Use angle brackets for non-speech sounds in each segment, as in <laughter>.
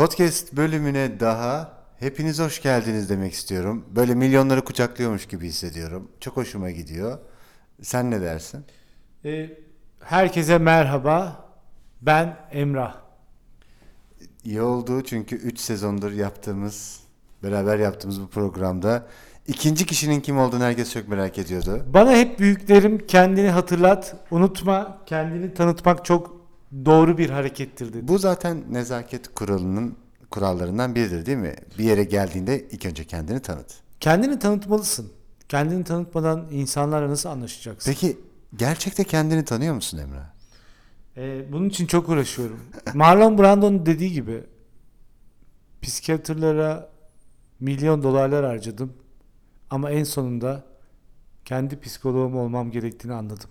Podcast bölümüne daha hepiniz hoş geldiniz demek istiyorum. Böyle milyonları kucaklıyormuş gibi hissediyorum. Çok hoşuma gidiyor. Sen ne dersin? Ee, herkese merhaba. Ben Emrah. İyi oldu çünkü 3 sezondur yaptığımız, beraber yaptığımız bu programda ikinci kişinin kim olduğunu herkes çok merak ediyordu. Bana hep büyüklerim kendini hatırlat, unutma, kendini tanıtmak çok doğru bir harekettir dedi. Bu zaten nezaket kuralının kurallarından biridir değil mi? Bir yere geldiğinde ilk önce kendini tanıt. Kendini tanıtmalısın. Kendini tanıtmadan insanlarla nasıl anlaşacaksın? Peki gerçekte kendini tanıyor musun Emrah? Ee, bunun için çok uğraşıyorum. <laughs> Marlon Brando'nun dediği gibi psikiyatrlara milyon dolarlar harcadım. Ama en sonunda kendi psikoloğum olmam gerektiğini anladım.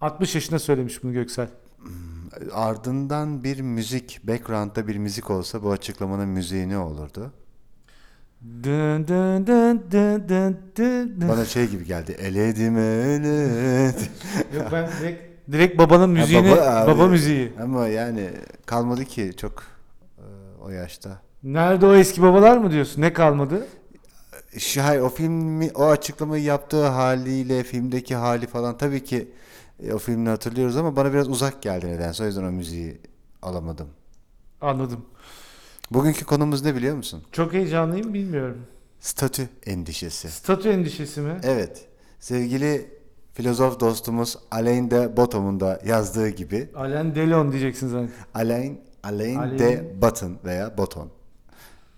60 yaşında söylemiş bunu Göksel. Ardından bir müzik, background'da bir müzik olsa bu açıklamanın müziği ne olurdu? Dın dın dın dın dın dın dın. Bana şey gibi geldi. Eledim eledim. <laughs> Yok ben direkt, direkt babanın müziğini, baba abi. baba müziği. Ama yani kalmadı ki çok e, o yaşta. Nerede o eski babalar mı diyorsun? Ne kalmadı? Şu, hayır, o filmi, o açıklamayı yaptığı haliyle, filmdeki hali falan tabii ki e, o filmini hatırlıyoruz ama bana biraz uzak geldi nedense. O yüzden o müziği alamadım. Anladım. Bugünkü konumuz ne biliyor musun? Çok heyecanlıyım bilmiyorum. Statü endişesi. Statü endişesi mi? Evet. Sevgili filozof dostumuz Alain de Bottom'un da yazdığı gibi Alain Delon diyeceksin zaten. Alain, Alain, Alain- de Botton veya Botton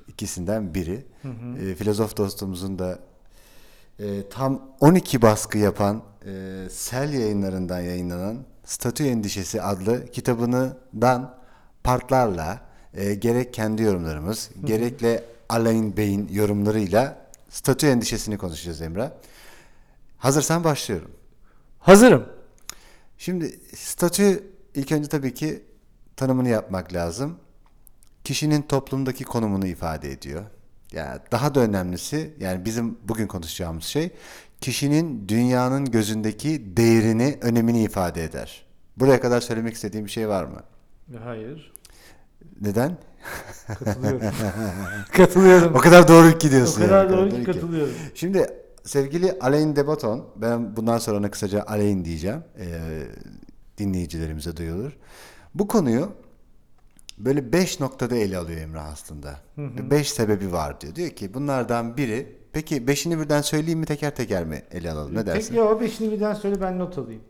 ikisinden biri. E, filozof dostumuzun da e, tam 12 baskı yapan e, Sel yayınlarından yayınlanan Statü Endişesi adlı kitabından partlarla e, gerek kendi yorumlarımız gerekle Alain Bey'in yorumlarıyla statü endişesini konuşacağız Emrah. Hazırsan başlıyorum. Hazırım. Şimdi statü ilk önce tabii ki tanımını yapmak lazım. Kişinin toplumdaki konumunu ifade ediyor. Yani daha da önemlisi yani bizim bugün konuşacağımız şey kişinin dünyanın gözündeki değerini, önemini ifade eder. Buraya kadar söylemek istediğim bir şey var mı? Hayır. Neden? Katılıyorum. <laughs> katılıyorum. O kadar doğru ki O diyorsun. kadar yani. doğru Doğru ki katılıyorum. Şimdi sevgili Alain de Botton, ben bundan sonra ona kısaca Alain diyeceğim. Ee, dinleyicilerimize duyulur. Bu konuyu böyle beş noktada ele alıyor Emrah aslında. Beş sebebi var diyor. Diyor ki bunlardan biri, peki beşini birden söyleyeyim mi teker teker mi ele alalım ne dersin? Peki o beşini birden söyle ben not alayım.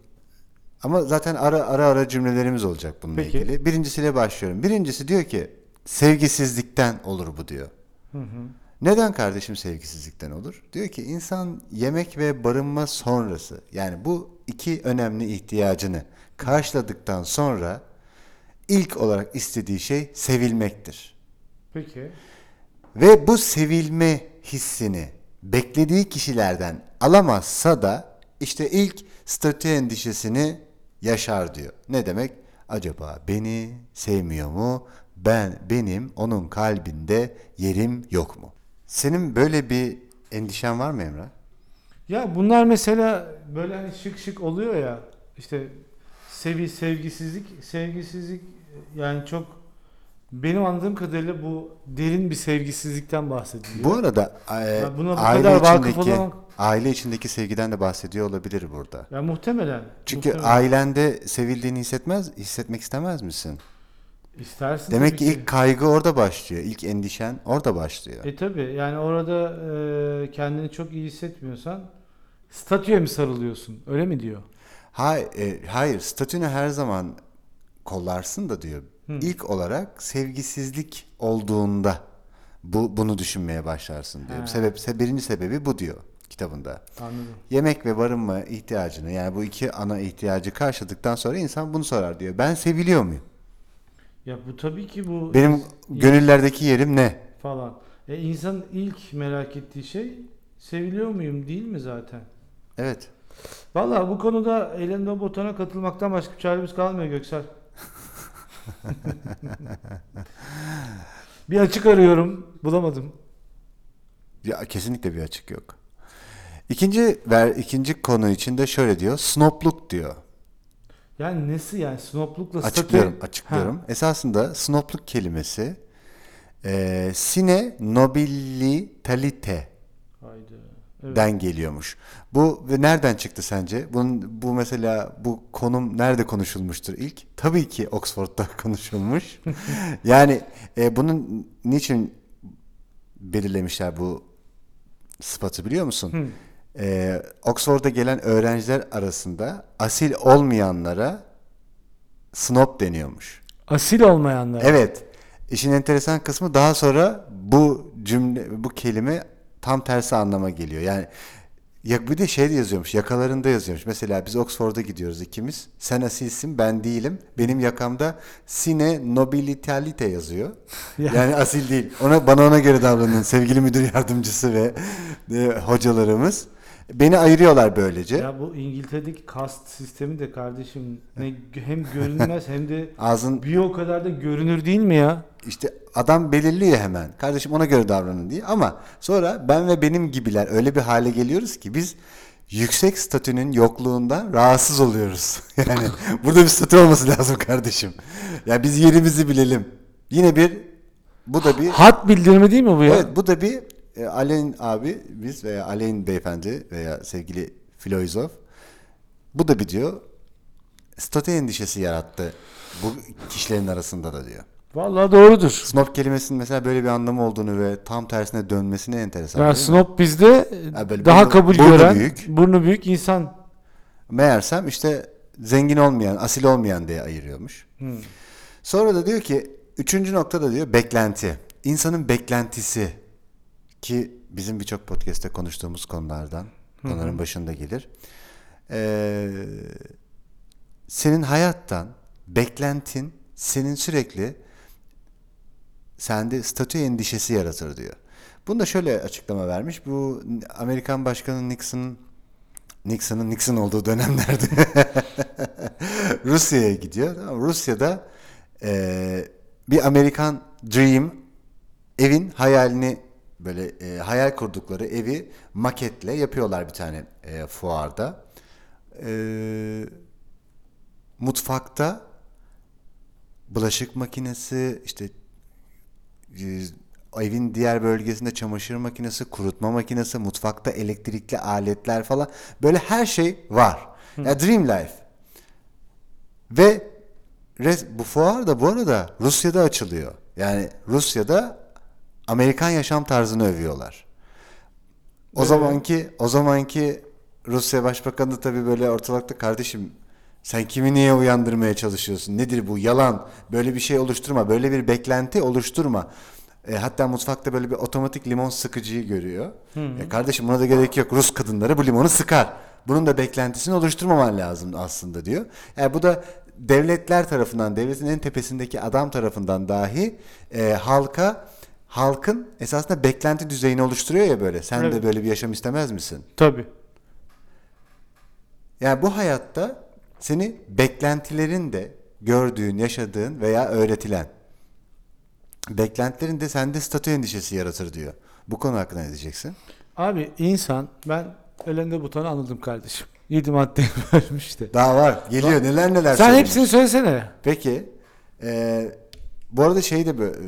Ama zaten ara ara ara cümlelerimiz olacak bununla Peki. ilgili. Birincisiyle başlıyorum. Birincisi diyor ki sevgisizlikten olur bu diyor. Neden kardeşim sevgisizlikten olur? Diyor ki insan yemek ve barınma sonrası yani bu iki önemli ihtiyacını karşıladıktan sonra ilk olarak istediği şey sevilmektir. Peki. Ve bu sevilme hissini beklediği kişilerden alamazsa da işte ilk statü endişesini yaşar diyor. Ne demek? Acaba beni sevmiyor mu? Ben benim onun kalbinde yerim yok mu? Senin böyle bir endişen var mı Emrah? Ya bunlar mesela böyle hani şık şık oluyor ya işte sevi sevgisizlik sevgisizlik yani çok benim anladığım kadarıyla bu derin bir sevgisizlikten bahsediliyor. Bu arada e, buna bu aile kadar içindeki olamamak- aile içindeki sevgiden de bahsediyor olabilir burada. ya muhtemelen. Çünkü muhtemelen. ailende sevildiğini hissetmez, hissetmek istemez misin? istersin Demek ki ilk kaygı orada başlıyor. İlk endişen orada başlıyor. E tabi yani orada e, kendini çok iyi hissetmiyorsan statüye mi sarılıyorsun öyle mi diyor? Hayır, e, hayır, statünü her zaman kollarsın da diyor. İlk olarak sevgisizlik olduğunda bu bunu düşünmeye başlarsın diyor. Ha. Sebep se- birinci sebebi bu diyor kitabında. Anladım. Yemek ve barınma ihtiyacını yani bu iki ana ihtiyacı karşıladıktan sonra insan bunu sorar diyor. Ben seviliyor muyum? Ya bu tabii ki bu Benim ins- gönüllerdeki yerim ne? falan. E insan ilk merak ettiği şey seviliyor muyum değil mi zaten? Evet. Vallahi bu konuda elinde botona katılmaktan başka bir çaremiz kalmıyor Göksel. Bir açık arıyorum. Bulamadım. Ya kesinlikle bir açık yok. İkinci ver ikinci konu içinde şöyle diyor. Snopluk diyor. Yani nesi yani snoplukla Açıklıyorum, statü- açıklıyorum. Ha. Esasında snopluk kelimesi e, sine nobilitalite. Evet. den geliyormuş. Bu ve nereden çıktı sence? Bunun bu mesela bu konum nerede konuşulmuştur ilk? Tabii ki Oxford'da <laughs> konuşulmuş. <laughs> yani e, bunun niçin belirlemişler bu sıfatı biliyor musun? Hı. E, Oxford'a gelen öğrenciler arasında asil olmayanlara snob deniyormuş. Asil olmayanlar. Evet. İşin enteresan kısmı daha sonra bu cümle bu kelime tam tersi anlama geliyor. Yani ya bir de şey de yazıyormuş. Yakalarında yazıyormuş. Mesela biz Oxford'a gidiyoruz ikimiz. Sen asilsin, ben değilim. Benim yakamda sine nobilitalite yazıyor. Ya. Yani asil değil. Ona bana ona göre davranın sevgili müdür yardımcısı ve e, hocalarımız. Beni ayırıyorlar böylece. Ya bu İngiltere'deki kast sistemi de kardeşim ne hem görünmez hem de <laughs> Ağzın bir o kadar da görünür değil mi ya? İşte adam belirliyor hemen. Kardeşim ona göre davranın diye. Ama sonra ben ve benim gibiler öyle bir hale geliyoruz ki biz yüksek statünün yokluğundan rahatsız oluyoruz. <laughs> Yani burada bir statü olması lazım kardeşim. Ya biz yerimizi bilelim. Yine bir bu da bir Hat bildirimi değil mi bu ya? evet bu da bir e, Aleyn abi biz veya Aleyn beyefendi veya sevgili filozof bu da bir diyor statü endişesi yarattı bu kişilerin arasında da diyor. Vallahi doğrudur. Snob kelimesinin mesela böyle bir anlamı olduğunu ve tam tersine dönmesine enteresan. Ya mi? snob bizde böyle daha burnu- kabul burnu gören, büyük. burnu büyük insan. Meğersem işte zengin olmayan, asil olmayan diye ayırıyormuş. Hmm. Sonra da diyor ki üçüncü noktada diyor beklenti. İnsanın beklentisi ki bizim birçok podcast'te konuştuğumuz konulardan, konuların başında gelir. Ee, senin hayattan beklentin senin sürekli sende statü endişesi yaratır diyor. Bunu da şöyle açıklama vermiş. Bu Amerikan Başkanı Nixon Nixon'ın Nixon olduğu dönemlerde <laughs> Rusya'ya gidiyor. Rusya'da eee, bir Amerikan Dream evin hayalini böyle e, hayal kurdukları evi maketle yapıyorlar bir tane e, fuarda. Eee, mutfakta bulaşık makinesi işte e, evin diğer bölgesinde çamaşır makinesi, kurutma makinesi, mutfakta elektrikli aletler falan böyle her şey var. Ya Dream Life. Ve res- bu fuar da bu arada Rusya'da açılıyor. Yani Rusya'da Amerikan yaşam tarzını övüyorlar. O Evet. zamanki o zamanki Rusya Başbakanı da tabii böyle ortalıkta kardeşim sen kimi niye uyandırmaya çalışıyorsun? Nedir bu? Yalan. Böyle bir şey oluşturma. Böyle bir beklenti oluşturma. E, hatta mutfakta böyle bir otomatik limon sıkıcıyı görüyor. E, kardeşim buna da gerek yok. Rus kadınları bu limonu sıkar. Bunun da beklentisini oluşturmaman lazım aslında diyor. Yani bu da devletler tarafından, devletin en tepesindeki adam tarafından dahi e, halka halkın esasında beklenti düzeyini oluşturuyor ya böyle. Sen de Evet. böyle bir yaşam istemez misin? Tabii. Yani bu hayatta seni beklentilerin de gördüğün, yaşadığın veya öğretilen beklentilerin de sende statü endişesi yaratır diyor. Bu konu hakkında ne diyeceksin? Abi insan ben elinde butonu anladım kardeşim. <laughs> 7 madde <laughs> vermiş de. Daha var. Geliyor. Neler neler Sen söylemiş. hepsini söylesene. Peki. e, bu arada şey de böyle,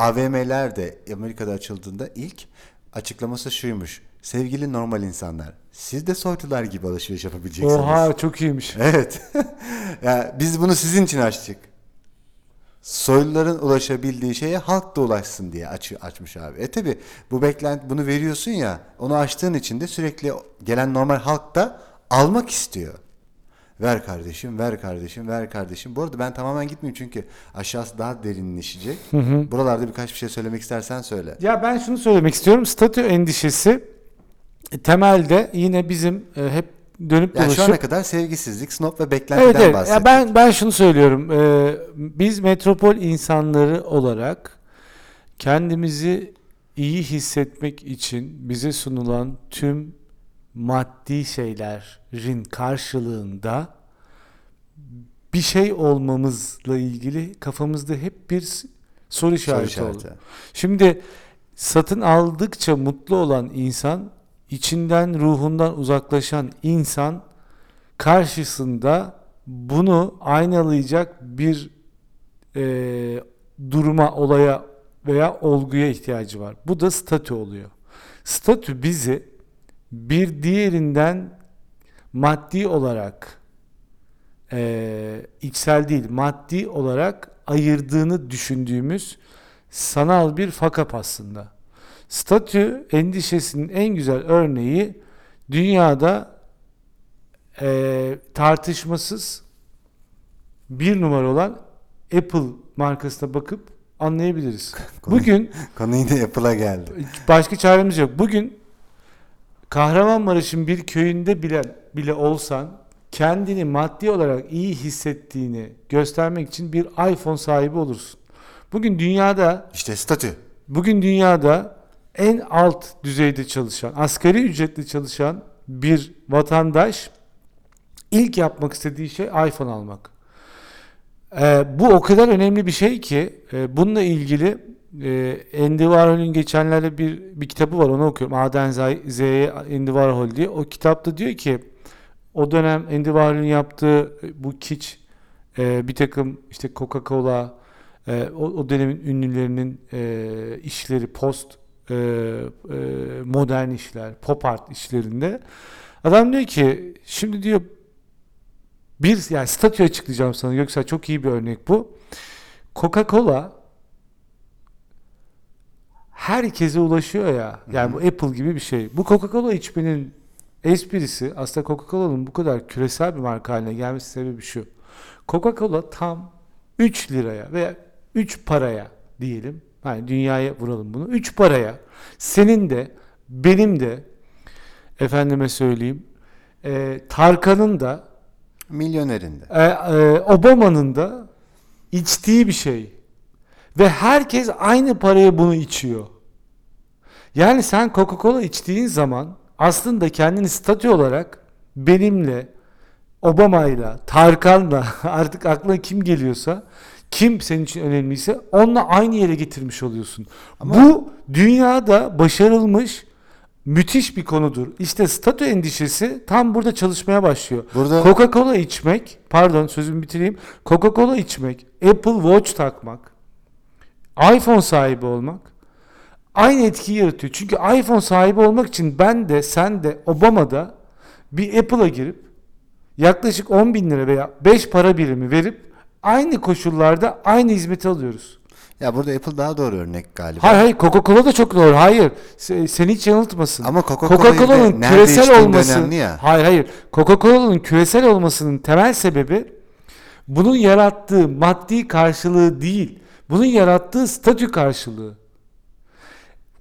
AVM'ler de Amerika'da açıldığında ilk açıklaması şuymuş. Sevgili normal insanlar, siz de soylular gibi alışveriş yapabileceksiniz. Oha çok iyiymiş. Evet. <laughs> ya biz bunu sizin için açtık. Soyluların ulaşabildiği şeye halk da ulaşsın diye aç, açmış abi. E tabi bu beklenti bunu veriyorsun ya onu açtığın için de sürekli gelen normal halk da almak istiyor. Ver kardeşim, ver kardeşim, ver kardeşim. Bu arada ben tamamen gitmeyeyim çünkü aşağısı daha derinleşecek. Buralarda birkaç bir şey söylemek istersen söyle. Ya ben şunu söylemek istiyorum. Statü endişesi e, temelde yine bizim e, hep dönüp Yani şu dolaşıp ana kadar sevgisizlik, snob ve beklentiden Evet evet. bahsettik. Ya ben ben şunu söylüyorum. Ee, biz metropol insanları olarak kendimizi iyi hissetmek için bize sunulan tüm maddi şeylerin karşılığında bir şey olmamızla ilgili kafamızda hep bir soru işareti, işareti. oldu. Şimdi satın aldıkça mutlu olan insan, içinden ruhundan uzaklaşan insan karşısında bunu aynalayacak bir e, duruma, olaya veya olguya ihtiyacı var. Bu da statü oluyor. Statü bizi bir diğerinden maddi olarak e, içsel değil maddi olarak ayırdığını düşündüğümüz sanal bir fakap aslında. Statü endişesinin en güzel örneği dünyada e, tartışmasız bir numara olan Apple markasına bakıp anlayabiliriz. <laughs> Bugün Konu yine Apple'a geldi. başka çaremiz yok. Bugün Kahramanmaraş'ın bir köyünde bile bile olsan kendini maddi olarak iyi hissettiğini göstermek için bir iPhone sahibi olursun. Bugün dünyada İşte statü. bugün dünyada en alt düzeyde çalışan, asgari ücretli çalışan bir vatandaş ilk yapmak istediği şey iPhone almak. Ee, bu o kadar önemli bir şey ki e, bununla ilgili e, Andy Warhol'ün geçenlerde bir bir kitabı var onu okuyorum. A'dan Z- Z'ye Andy Warhol diye. O kitapta diyor ki o dönem Andy Warhol'ün yaptığı e, bu kiç e, bir takım işte Coca-Cola e, o, o dönemin ünlülerinin e, işleri post e, e, modern işler, pop art işlerinde adam diyor ki şimdi diyor bir yani statü açıklayacağım sana Göksel çok iyi bir örnek bu. Coca-Cola herkese ulaşıyor ya. Yani bu Apple gibi bir şey. Bu Coca-Cola içmenin esprisi aslında Coca-Cola'nın bu kadar küresel bir marka haline gelmesi sebebi şu. Coca-Cola tam 3 liraya veya 3 paraya diyelim. Yani dünyaya vuralım bunu. 3 paraya senin de benim de efendime söyleyeyim e, Tarkan'ın da Milyonerinde. e, e, Obama'nın da içtiği bir şey. Ve herkes aynı paraya bunu içiyor. Yani sen Coca-Cola içtiğin zaman aslında kendini statü olarak benimle, Obama'yla, Tarkan'la <laughs> artık aklına kim geliyorsa kim senin için önemliyse onunla aynı yere getirmiş oluyorsun. Bu dünyada başarılmış müthiş bir konudur. İşte statü endişesi tam burada çalışmaya başlıyor. Burada Coca-Cola içmek, pardon sözümü bitireyim. Coca-Cola içmek, Apple Watch takmak, iPhone sahibi olmak aynı etkiyi yaratıyor. Çünkü iPhone sahibi olmak için ben de sen de Obama da bir Apple'a girip yaklaşık 10 bin lira veya 5 para birimi verip aynı koşullarda aynı hizmeti alıyoruz. ya burada Apple daha doğru örnek galiba. Hayır hayır Coca-Cola da çok doğru. Hayır. Se- Seni hiç yanıltmasın. Ama Coca-Cola'nın nerede küresel olması ya. Hayır hayır. Coca-Cola'nın küresel olmasının temel sebebi bunun yarattığı maddi karşılığı değil. Bunun yarattığı statü karşılığı.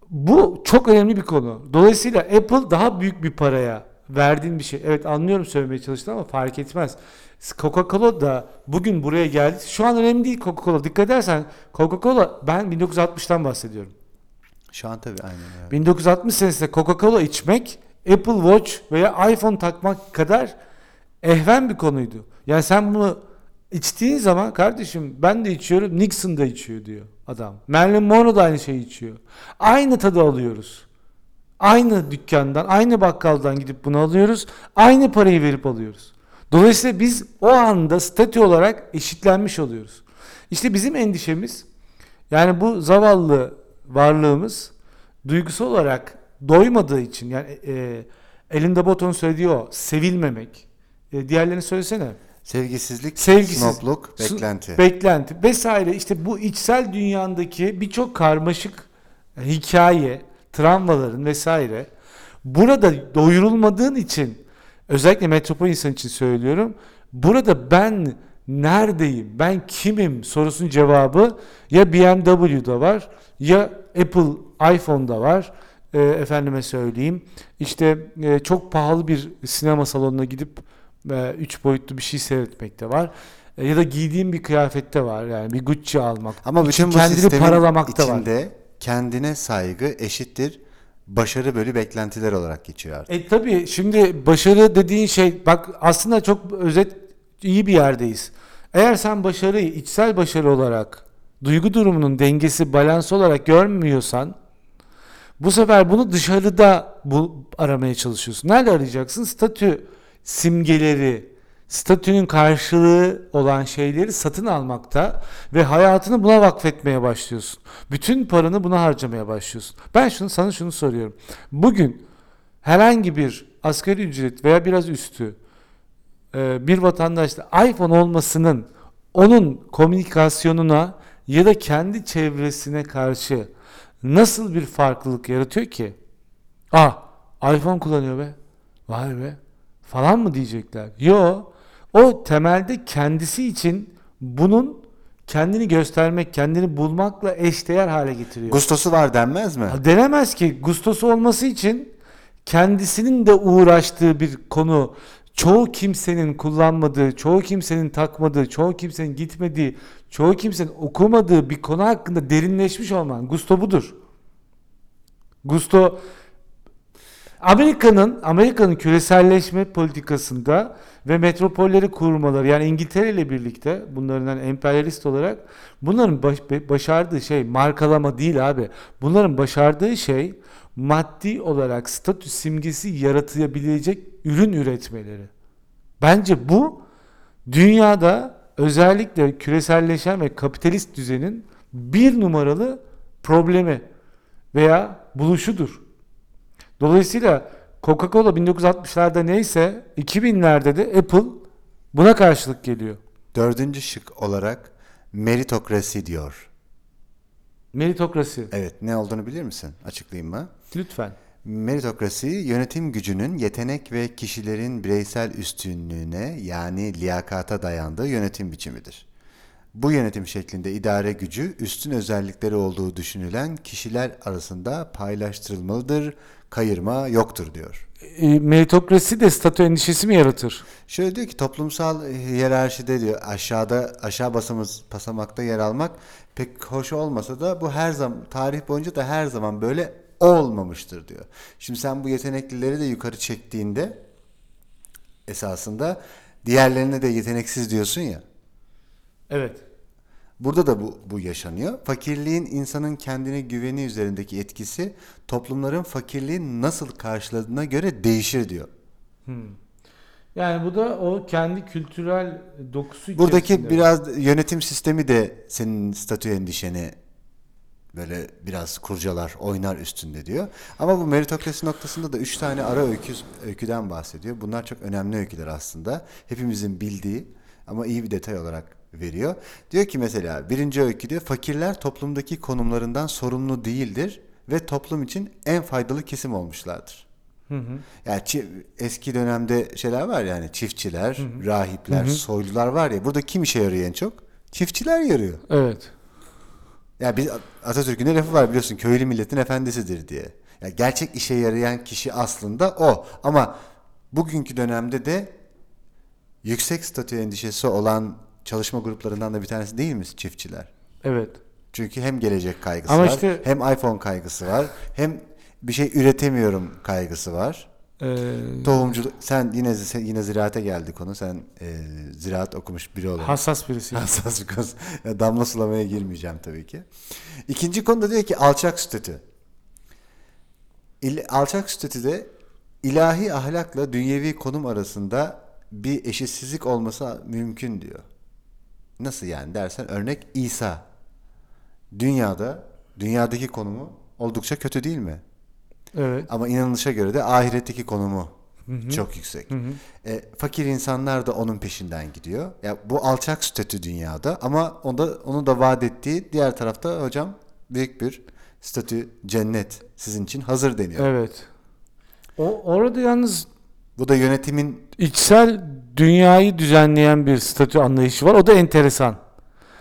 Bu çok önemli bir konu. Dolayısıyla Apple daha büyük bir paraya verdiğin bir şey. Evet anlıyorum söylemeye çalıştığını ama fark etmez. Coca-Cola da bugün buraya geldi. Şu an önemli değil Coca-Cola. Dikkat edersen Coca-Cola ben 1960'tan bahsediyorum. Şu an tabii aynen. öyle. 1960 senesinde Coca-Cola içmek Apple Watch veya iPhone takmak kadar ehven bir konuydu. Yani sen bunu içtiğin zaman kardeşim ben de içiyorum Nixon da içiyor diyor adam. Marilyn Monroe da aynı şeyi içiyor. Aynı tadı alıyoruz. Aynı dükkandan, aynı bakkaldan gidip bunu alıyoruz. Aynı parayı verip alıyoruz. Dolayısıyla biz o anda statü olarak eşitlenmiş oluyoruz. İşte bizim endişemiz yani bu zavallı varlığımız duygusal olarak doymadığı için yani e, elinde boton söylediği o sevilmemek. E, diğerlerini söylesene. Sevgisizlik, Sevgisiz. snobluk, beklenti. Beklenti vesaire işte bu içsel dünyandaki birçok karmaşık hikaye, travmaların vesaire burada doyurulmadığın için özellikle metropol insan için söylüyorum. Burada ben neredeyim, ben kimim sorusunun cevabı ya BMW'da var ya Apple iPhone'da var. E, efendime söyleyeyim işte e, çok pahalı bir sinema salonuna gidip e, üç boyutlu bir şey seyretmekte var. E, ya da giydiğim bir kıyafette var yani bir Gucci almak. Ama bütün bu kendini sistemin paralamakta var. içinde kendine saygı eşittir başarı bölü beklentiler olarak geçiyor artık. E tabii şimdi başarı dediğin şey bak aslında çok özet iyi bir yerdeyiz. Eğer sen başarıyı içsel başarı olarak duygu durumunun dengesi balans olarak görmüyorsan bu sefer bunu dışarıda bu aramaya çalışıyorsun. Nerede arayacaksın? Statü simgeleri statünün karşılığı olan şeyleri satın almakta ve hayatını buna vakfetmeye başlıyorsun. Bütün paranı buna harcamaya başlıyorsun. Ben şunu sana şunu soruyorum. Bugün herhangi bir asgari ücret veya biraz üstü e, bir vatandaşta iPhone olmasının onun komünikasyonuna ya da kendi çevresine karşı nasıl bir farklılık yaratıyor ki? Ah iPhone kullanıyor be. Vay be. Falan mı diyecekler? Yo. O temelde kendisi için bunun kendini göstermek, kendini bulmakla eşdeğer hale getiriyor. Gustosu var denmez mi? Denemez ki gustosu olması için kendisinin de uğraştığı bir konu çoğu kimsenin kullanmadığı, çoğu kimsenin takmadığı, çoğu kimsenin gitmediği, çoğu kimsenin okumadığı bir konu hakkında derinleşmiş olman. Gusto budur. Gusto Amerika'nın Amerika'nın küreselleşme politikasında ve metropolleri kurmaları yani İngiltere ile birlikte bunların emperyalist olarak bunların baş- başardığı şey markalama değil abi. Bunların başardığı şey maddi olarak statü simgesi yaratabilecek ürün üretmeleri. Bence bu dünyada özellikle küreselleşen ve kapitalist düzenin bir numaralı problemi veya buluşudur. Dolayısıyla Coca-Cola 1960'larda neyse 2000'lerde de Apple buna karşılık geliyor. Dördüncü şık olarak meritokrasi diyor. Meritokrasi. Evet ne olduğunu bilir misin? Açıklayayım mı? Lütfen. Meritokrasi yönetim gücünün yetenek ve kişilerin bireysel üstünlüğüne yani liyakata dayandığı yönetim biçimidir. Bu yönetim şeklinde idare gücü üstün özellikleri olduğu düşünülen kişiler arasında paylaştırılmalıdır, kayırma yoktur diyor. E, meritokrasi de statü endişesi mi yaratır? Şöyle diyor ki toplumsal hiyerarşide diyor aşağıda aşağı basamız basamakta yer almak pek hoş olmasa da bu her zaman tarih boyunca da her zaman böyle olmamıştır diyor. Şimdi sen bu yeteneklileri de yukarı çektiğinde esasında diğerlerine de yeteneksiz diyorsun ya. Evet. Burada da bu, bu yaşanıyor. Fakirliğin insanın kendine güveni üzerindeki etkisi toplumların fakirliği nasıl karşıladığına göre değişir diyor. Yani bu da o kendi kültürel dokusu Buradaki içerisinde. biraz yönetim sistemi de senin statü endişeni böyle biraz kurcalar, oynar üstünde diyor. Ama bu meritokrasi noktasında da üç tane ara öykü, öyküden bahsediyor. Bunlar çok önemli öyküler aslında. Hepimizin bildiği ama iyi bir detay olarak veriyor. Diyor ki mesela birinci öykü diyor fakirler toplumdaki konumlarından sorumlu değildir ve toplum için en faydalı kesim olmuşlardır. Hı hı. Yani eski dönemde şeyler var yani çiftçiler, rahipler, soylular var ya. Burada kim işe yarıyor en çok? Çiftçiler yarıyor. Evet. Ya biz Atatürk'ün de lafı var biliyorsun köylü milletin efendisidir diye. Ya gerçek işe yarayan kişi aslında o. Ama bugünkü dönemde de yüksek statü endişesi olan çalışma gruplarından da bir tanesi değil mi çiftçiler? Evet. Çünkü hem gelecek kaygısı Ama var, işte- hem iPhone kaygısı var, hem bir şey üretemiyorum kaygısı var. Ee, Tohumculuk sen yine sen yine ziraate geldi konu. Sen e, ziraat okumuş biri olarak. hassas <laughs> birisi. Hassas bir konu. Damla sulamaya girmeyeceğim tabii ki. İkinci konuda diyor ki alçak statü. İl, alçak statüde ilahi ahlakla dünyevi konum arasında bir eşitsizlik olması mümkün diyor. Nasıl yani dersen örnek İsa. Dünyada, dünyadaki konumu oldukça kötü değil mi? Evet. Ama inanılışa göre de ahiretteki konumu çok yüksek. E, fakir insanlar da onun peşinden gidiyor. Ya bu alçak statü dünyada ama onda onu da vaat ettiği diğer tarafta hocam büyük bir statü cennet sizin için hazır deniyor. Evet. O orada yalnız Bu da yönetimin içsel dünyayı düzenleyen bir statü anlayışı var. O da enteresan.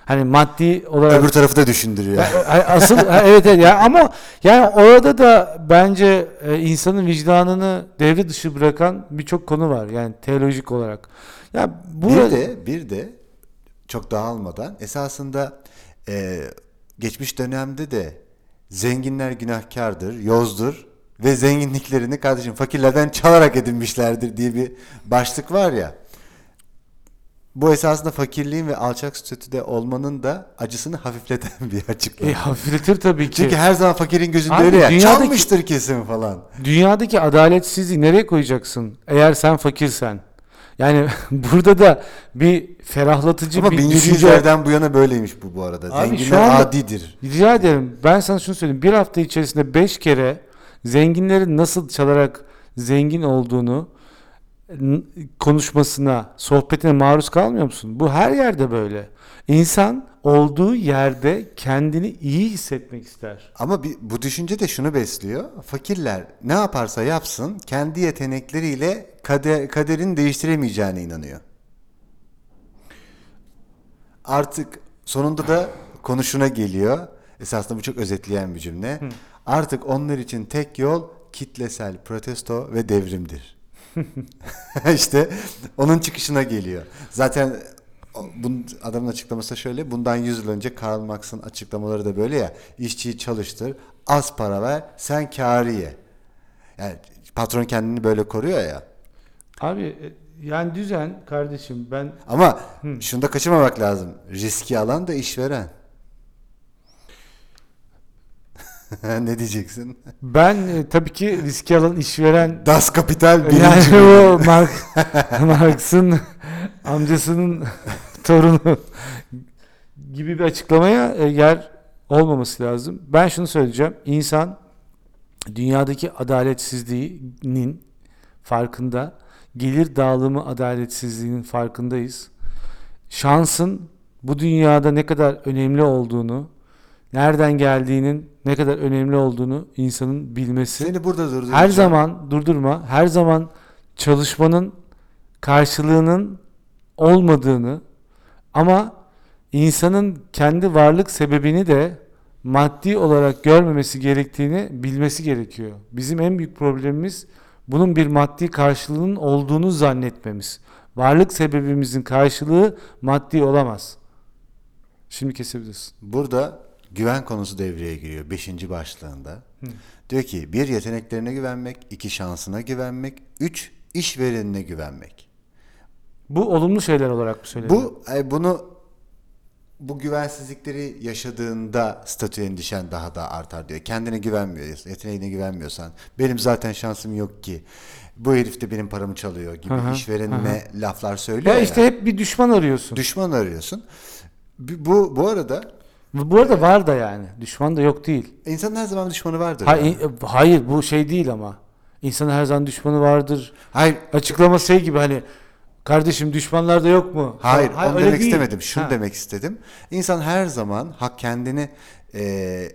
Hani maddi olarak öbür tarafı da düşündürüyor. Asıl evet evet ya ama yani orada da bence e, insanın vicdanını devre dışı bırakan birçok konu var yani teolojik olarak. Ya bu Bir de bir de çok dağılmadan esasında e, geçmiş dönemde de zenginler günahkardır, yozdur ve zenginliklerini kardeşim fakirlerden çalarak edinmişlerdir diye bir başlık var ya. Bu esasında fakirliğin ve alçak statüde olmanın da acısını hafifleten bir açıklama. e, hafifletir tabii ki. Çünkü her zaman fakirin gözünde Abi öyle ya. dünyadaki- Çalmıştır kesin falan. Dünyadaki adaletsizliği nereye koyacaksın eğer sen fakirsen? Yani <laughs> burada da bir ferahlatıcı Ama bir düşünce 1700'lerden bu yana böyleymiş bu bu arada. Abi Zenginler şu anda- adidir. Rica ederim. Ben sana şunu söyleyeyim. Bir hafta içerisinde beş kere zenginlerin nasıl çalarak zengin olduğunu konuşmasına, sohbetine maruz kalmıyor musun? Bu her yerde böyle. İnsan olduğu yerde kendini iyi hissetmek ister. Ama bir, bu düşünce de şunu besliyor. Fakirler ne yaparsa yapsın kendi yetenekleriyle kader, kaderin değiştiremeyeceğine inanıyor. Artık sonunda da konuşuna geliyor. Esasında bu çok özetleyen bir cümle. Artık onlar için tek yol kitlesel protesto ve devrimdir. <laughs> işte onun çıkışına geliyor. Zaten bunun, adamın açıklaması da şöyle. Bundan 100 yıl önce Karl Marx'ın açıklamaları da böyle ya. İşçiyi çalıştır, az para ver, sen kârı ye. Yani patron kendini böyle koruyor ya. Abi e, yani düzen kardeşim ben Ama şunu da kaçırmamak lazım. Riski alan da işveren. <laughs> ne diyeceksin? ben e, tabii ki riski alan işveren Das Kapital birinci. <laughs> yani o Mark, <laughs> Marx'ın amcasının torunu gibi bir açıklamaya e, yer olmaması lazım. Ben şunu söyleyeceğim. İnsan dünyadaki adaletsizliğinin farkında, gelir dağılımı adaletsizliğinin farkındayız. Şansın bu dünyada ne kadar önemli olduğunu, nereden geldiğinin ne kadar önemli olduğunu insanın bilmesi. Seni burada durduracağım. Her zaman durdurma, her zaman çalışmanın karşılığının olmadığını ama insanın kendi varlık sebebini de maddi olarak görmemesi gerektiğini bilmesi gerekiyor. Bizim en büyük problemimiz bunun bir maddi karşılığının olduğunu zannetmemiz. Varlık sebebimizin karşılığı maddi olamaz. Şimdi kesebilirsin. Burada güven konusu devreye giriyor 5. başlığında. Diyor ki bir yeteneklerine güvenmek, iki şansına güvenmek, üç işverenine güvenmek. Bu olumlu şeyler olarak mı söyleniyor? Bu e, bunu bu güvensizlikleri yaşadığında statü endişen daha da artar diyor. Kendine güvenmiyorsan, yeteneğine güvenmiyorsan, benim zaten şansım yok ki. Bu herif de benim paramı çalıyor gibi Hı hı, işverenine laflar söylüyor ya ya. işte hep bir düşman arıyorsun. Düşman arıyorsun. Bu, bu arada Bu arada var da yani. Düşman da yok değil. insanın her zaman düşmanı vardır. Ha- yani. e, hayır bu şey değil ama. İnsanın her zaman düşmanı vardır. Hayır, Açıklama şey gibi hani kardeşim düşmanlar da yok mu? Hayır, Ha, onu demek değil. istemedim. Şunu Ha. demek istedim. İnsan her zaman hak kendini e,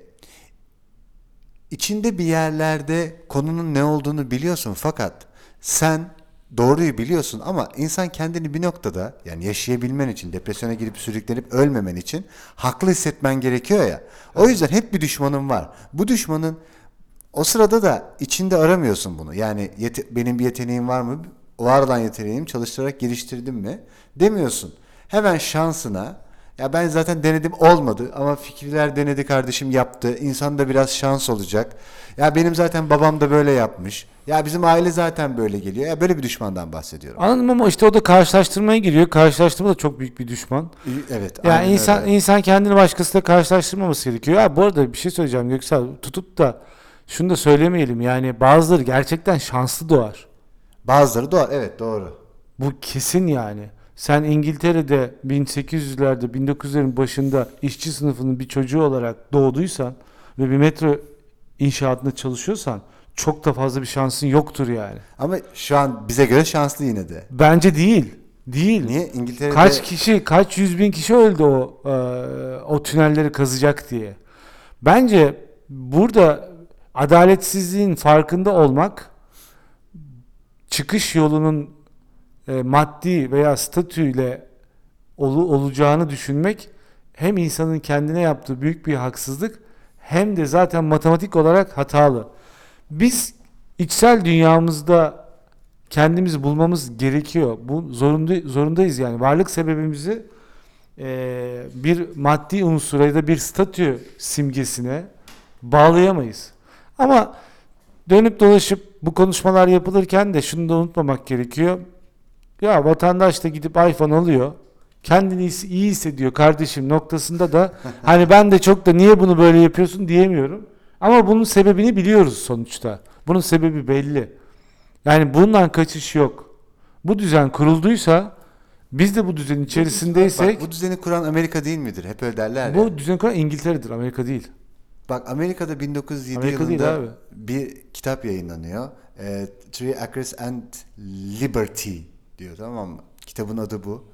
içinde bir yerlerde konunun ne olduğunu biliyorsun fakat sen doğruyu biliyorsun ama insan kendini bir noktada yani yaşayabilmen için depresyona girip sürüklenip ölmemen için haklı hissetmen gerekiyor ya. O yüzden hep bir düşmanın var. Bu düşmanın o sırada da içinde aramıyorsun bunu. Yani yete- benim bir yeteneğim var mı? Var olan yeteneğim çalıştırarak geliştirdim mi? Demiyorsun. Hemen şansına ya ben zaten denedim olmadı ama fikirler denedi kardeşim yaptı. İnsanda biraz şans olacak. Ya benim zaten babam da böyle yapmış. Ya bizim aile zaten böyle geliyor. Ya böyle bir düşmandan bahsediyorum. Anladım ama işte o da karşılaştırmaya giriyor. Karşılaştırma da çok büyük bir düşman. Evet. Yani insan öyle. insan kendini başkasıyla karşılaştırmaması gerekiyor. Ya bu arada bir şey söyleyeceğim Göksel. Tutup da şunu da söylemeyelim. Yani bazıları gerçekten şanslı doğar. bazıları doğru. Evet doğru. Bu kesin yani. Sen İngiltere'de 1800'lerde 1900'lerin başında işçi sınıfının bir çocuğu olarak doğduysan ve bir metro inşaatında çalışıyorsan çok da fazla bir şansın yoktur yani. Ama şu an bize göre şanslı yine de. Bence değil. Değil. Niye? İngiltere'de Kaç kişi, kaç yüz bin kişi öldü o e, o tünelleri kazacak diye. Bence burada adaletsizliğin farkında olmak, çıkış yolunun e, maddi veya statüyle olu, olacağını düşünmek hem insanın kendine yaptığı büyük bir haksızlık hem de zaten matematik olarak hatalı. Biz içsel dünyamızda kendimizi bulmamız gerekiyor. Bu zorunda, zorundayız yani. Varlık sebebimizi e, bir maddi unsura ya da bir statü simgesine bağlayamayız. Ama dönüp dolaşıp bu konuşmalar yapılırken de şunu da unutmamak gerekiyor. Ya vatandaş da gidip iPhone alıyor. Kendini iyi- hissediyor kardeşim noktasında da <laughs> hani ben de çok da niye bunu böyle yapıyorsun diyemiyorum. Ama bunun sebebini biliyoruz sonuçta. Bunun sebebi belli. Yani bundan kaçış yok. Bu düzen kurulduysa biz de bu düzenin içerisindeysek Bak, bu düzeni kuran Amerika değil midir? Hep öyle derler bu düzen kuran İngiltere'dir, Amerika değil. Bak Amerika'da 1907 Amerika yılında bir kitap yayınlanıyor. E, Three Acres and Liberty diyor tamam mı? Kitabın adı bu.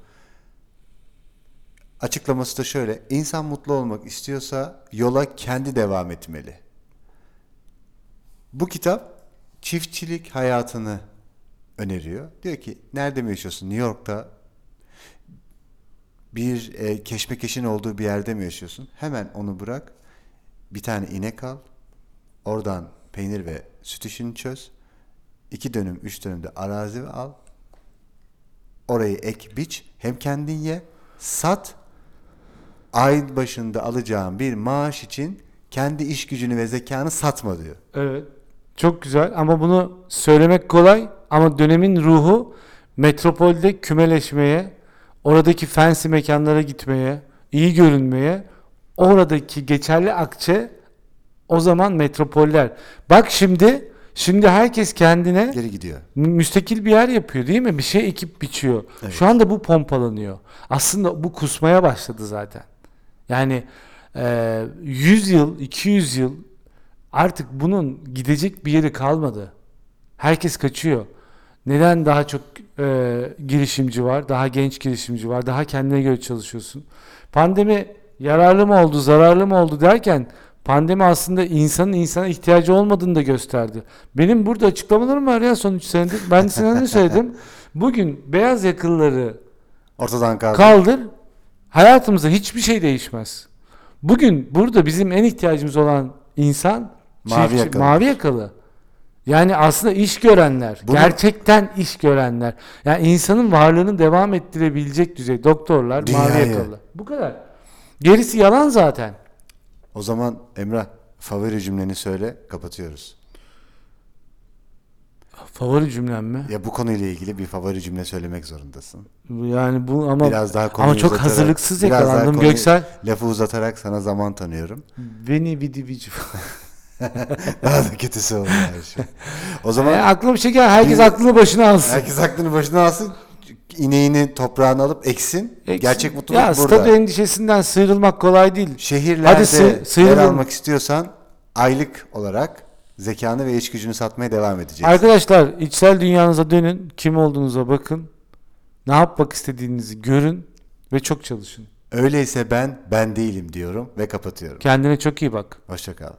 Açıklaması da şöyle. İnsan mutlu olmak istiyorsa yola kendi devam etmeli. Bu kitap çiftçilik hayatını öneriyor. Diyor ki nerede mi yaşıyorsun? New York'ta bir e, keşmekeşin olduğu bir yerde mi yaşıyorsun? Hemen onu bırak. Bir tane inek al. Oradan peynir ve süt işini çöz. İki dönüm, üç dönümde arazi al. Orayı ek biç. Hem kendin ye, sat. Ay başında alacağın bir maaş için kendi iş gücünü ve zekanı satma diyor. Evet. Çok güzel ama bunu söylemek kolay ama dönemin ruhu metropolde kümeleşmeye, oradaki fancy mekanlara gitmeye, iyi görünmeye, oradaki geçerli akçe o zaman metropoller. Bak şimdi şimdi herkes kendine Geri gidiyor. mü- müstakil bir yer yapıyor değil mi? Bir şey ekip biçiyor. Evet. Şu anda bu pompalanıyor. Aslında bu kusmaya başladı zaten. Yani e, 100 yıl, 200 yıl artık bunun gidecek bir yeri kalmadı. Herkes kaçıyor. Neden daha çok e, girişimci var, daha genç girişimci var, daha kendine göre çalışıyorsun? Pandemi yararlı mı oldu, zararlı mı oldu derken pandemi aslında insanın insana ihtiyacı olmadığını da gösterdi. Benim burada açıklamalarım var ya son 3 senedir. Ben sana ne söyledim? <laughs> Bugün beyaz yakalıları Ortadan kaldı. kaldır, hayatımızda hiçbir şey değişmez. Bugün burada bizim en ihtiyacımız olan insan Mavi çiftçi, yakalı. mavi yakalı. Yani aslında iş görenler, Bunu- gerçekten iş görenler. Yani insanın varlığını devam ettirebilecek düzey doktorlar, mavi Dünyayı. yakalı. Bu kadar. Gerisi yalan zaten. O zaman Emrah favori cümleni söyle kapatıyoruz. Favori cümlem mi? Ya bu konuyla ilgili bir favori cümle söylemek zorundasın. Yani bu ama Biraz daha konuyu ama çok uzatarak- hazırlıksız yakalandım konuyu- Göksel. Lafı uzatarak sana zaman tanıyorum. Beni vidi vici. <laughs> Daha da kötüsü oldu her şey. O zaman E, aklıma bir şey gel. Herkes Biz- aklını başına alsın. herkes aklını başına alsın. İneğini toprağına alıp eksin. Eksin. Gerçek mutluluk ya, burada. statü endişesinden sıyrılmak kolay değil. Şehirlerde Hadi sı- sıyrılın. yer almak istiyorsan aylık olarak zekanı ve iş gücünü satmaya devam edeceksin. Arkadaşlar içsel dünyanıza dönün. Kim olduğunuza bakın. Ne yapmak istediğinizi görün ve çok çalışın. Öyleyse ben ben değilim diyorum ve kapatıyorum. Kendine çok iyi bak. Hoşça kal.